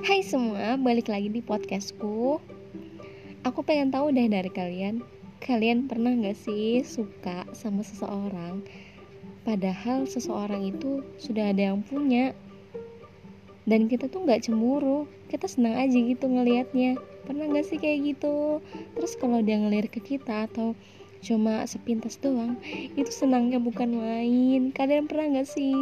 Hai semua, balik lagi di podcastku. Aku pengen tahu deh dari kalian. Kalian pernah gak sih suka sama seseorang Padahal seseorang itu sudah ada yang punya? Dan kita tuh gak cemburu Kita senang aja gitu ngelihatnya. Pernah gak sih kayak gitu? Terus kalau dia ngelir ke kita atau cuma sepintas doang itu senangnya bukan main. Kalian pernah gak sih?